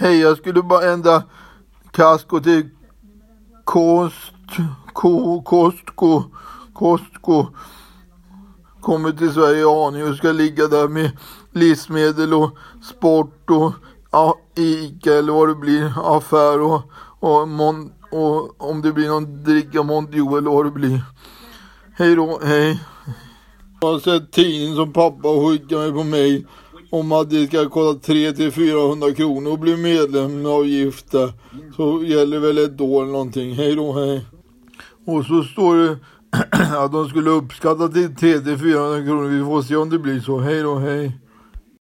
Hej, jag skulle bara ändra kasko till Kost, ko, Kostko, Kostko. Kommer till Sverige i Haninge och ska ligga där med livsmedel och sport och ja, Ica eller vad det blir, affär och, och, mon, och om det blir någon dricka Mondio eller vad det blir. Hej då, hej. Jag har sett tidningen som pappa skickade mig på mail om att det ska kosta 300-400 kronor och bli medlemsavgift där. Så gäller väl ett år eller någonting. Hej då, hej. Och så står det att de skulle uppskatta till 300-400 kronor. Vi får se om det blir så. Hej då, hej.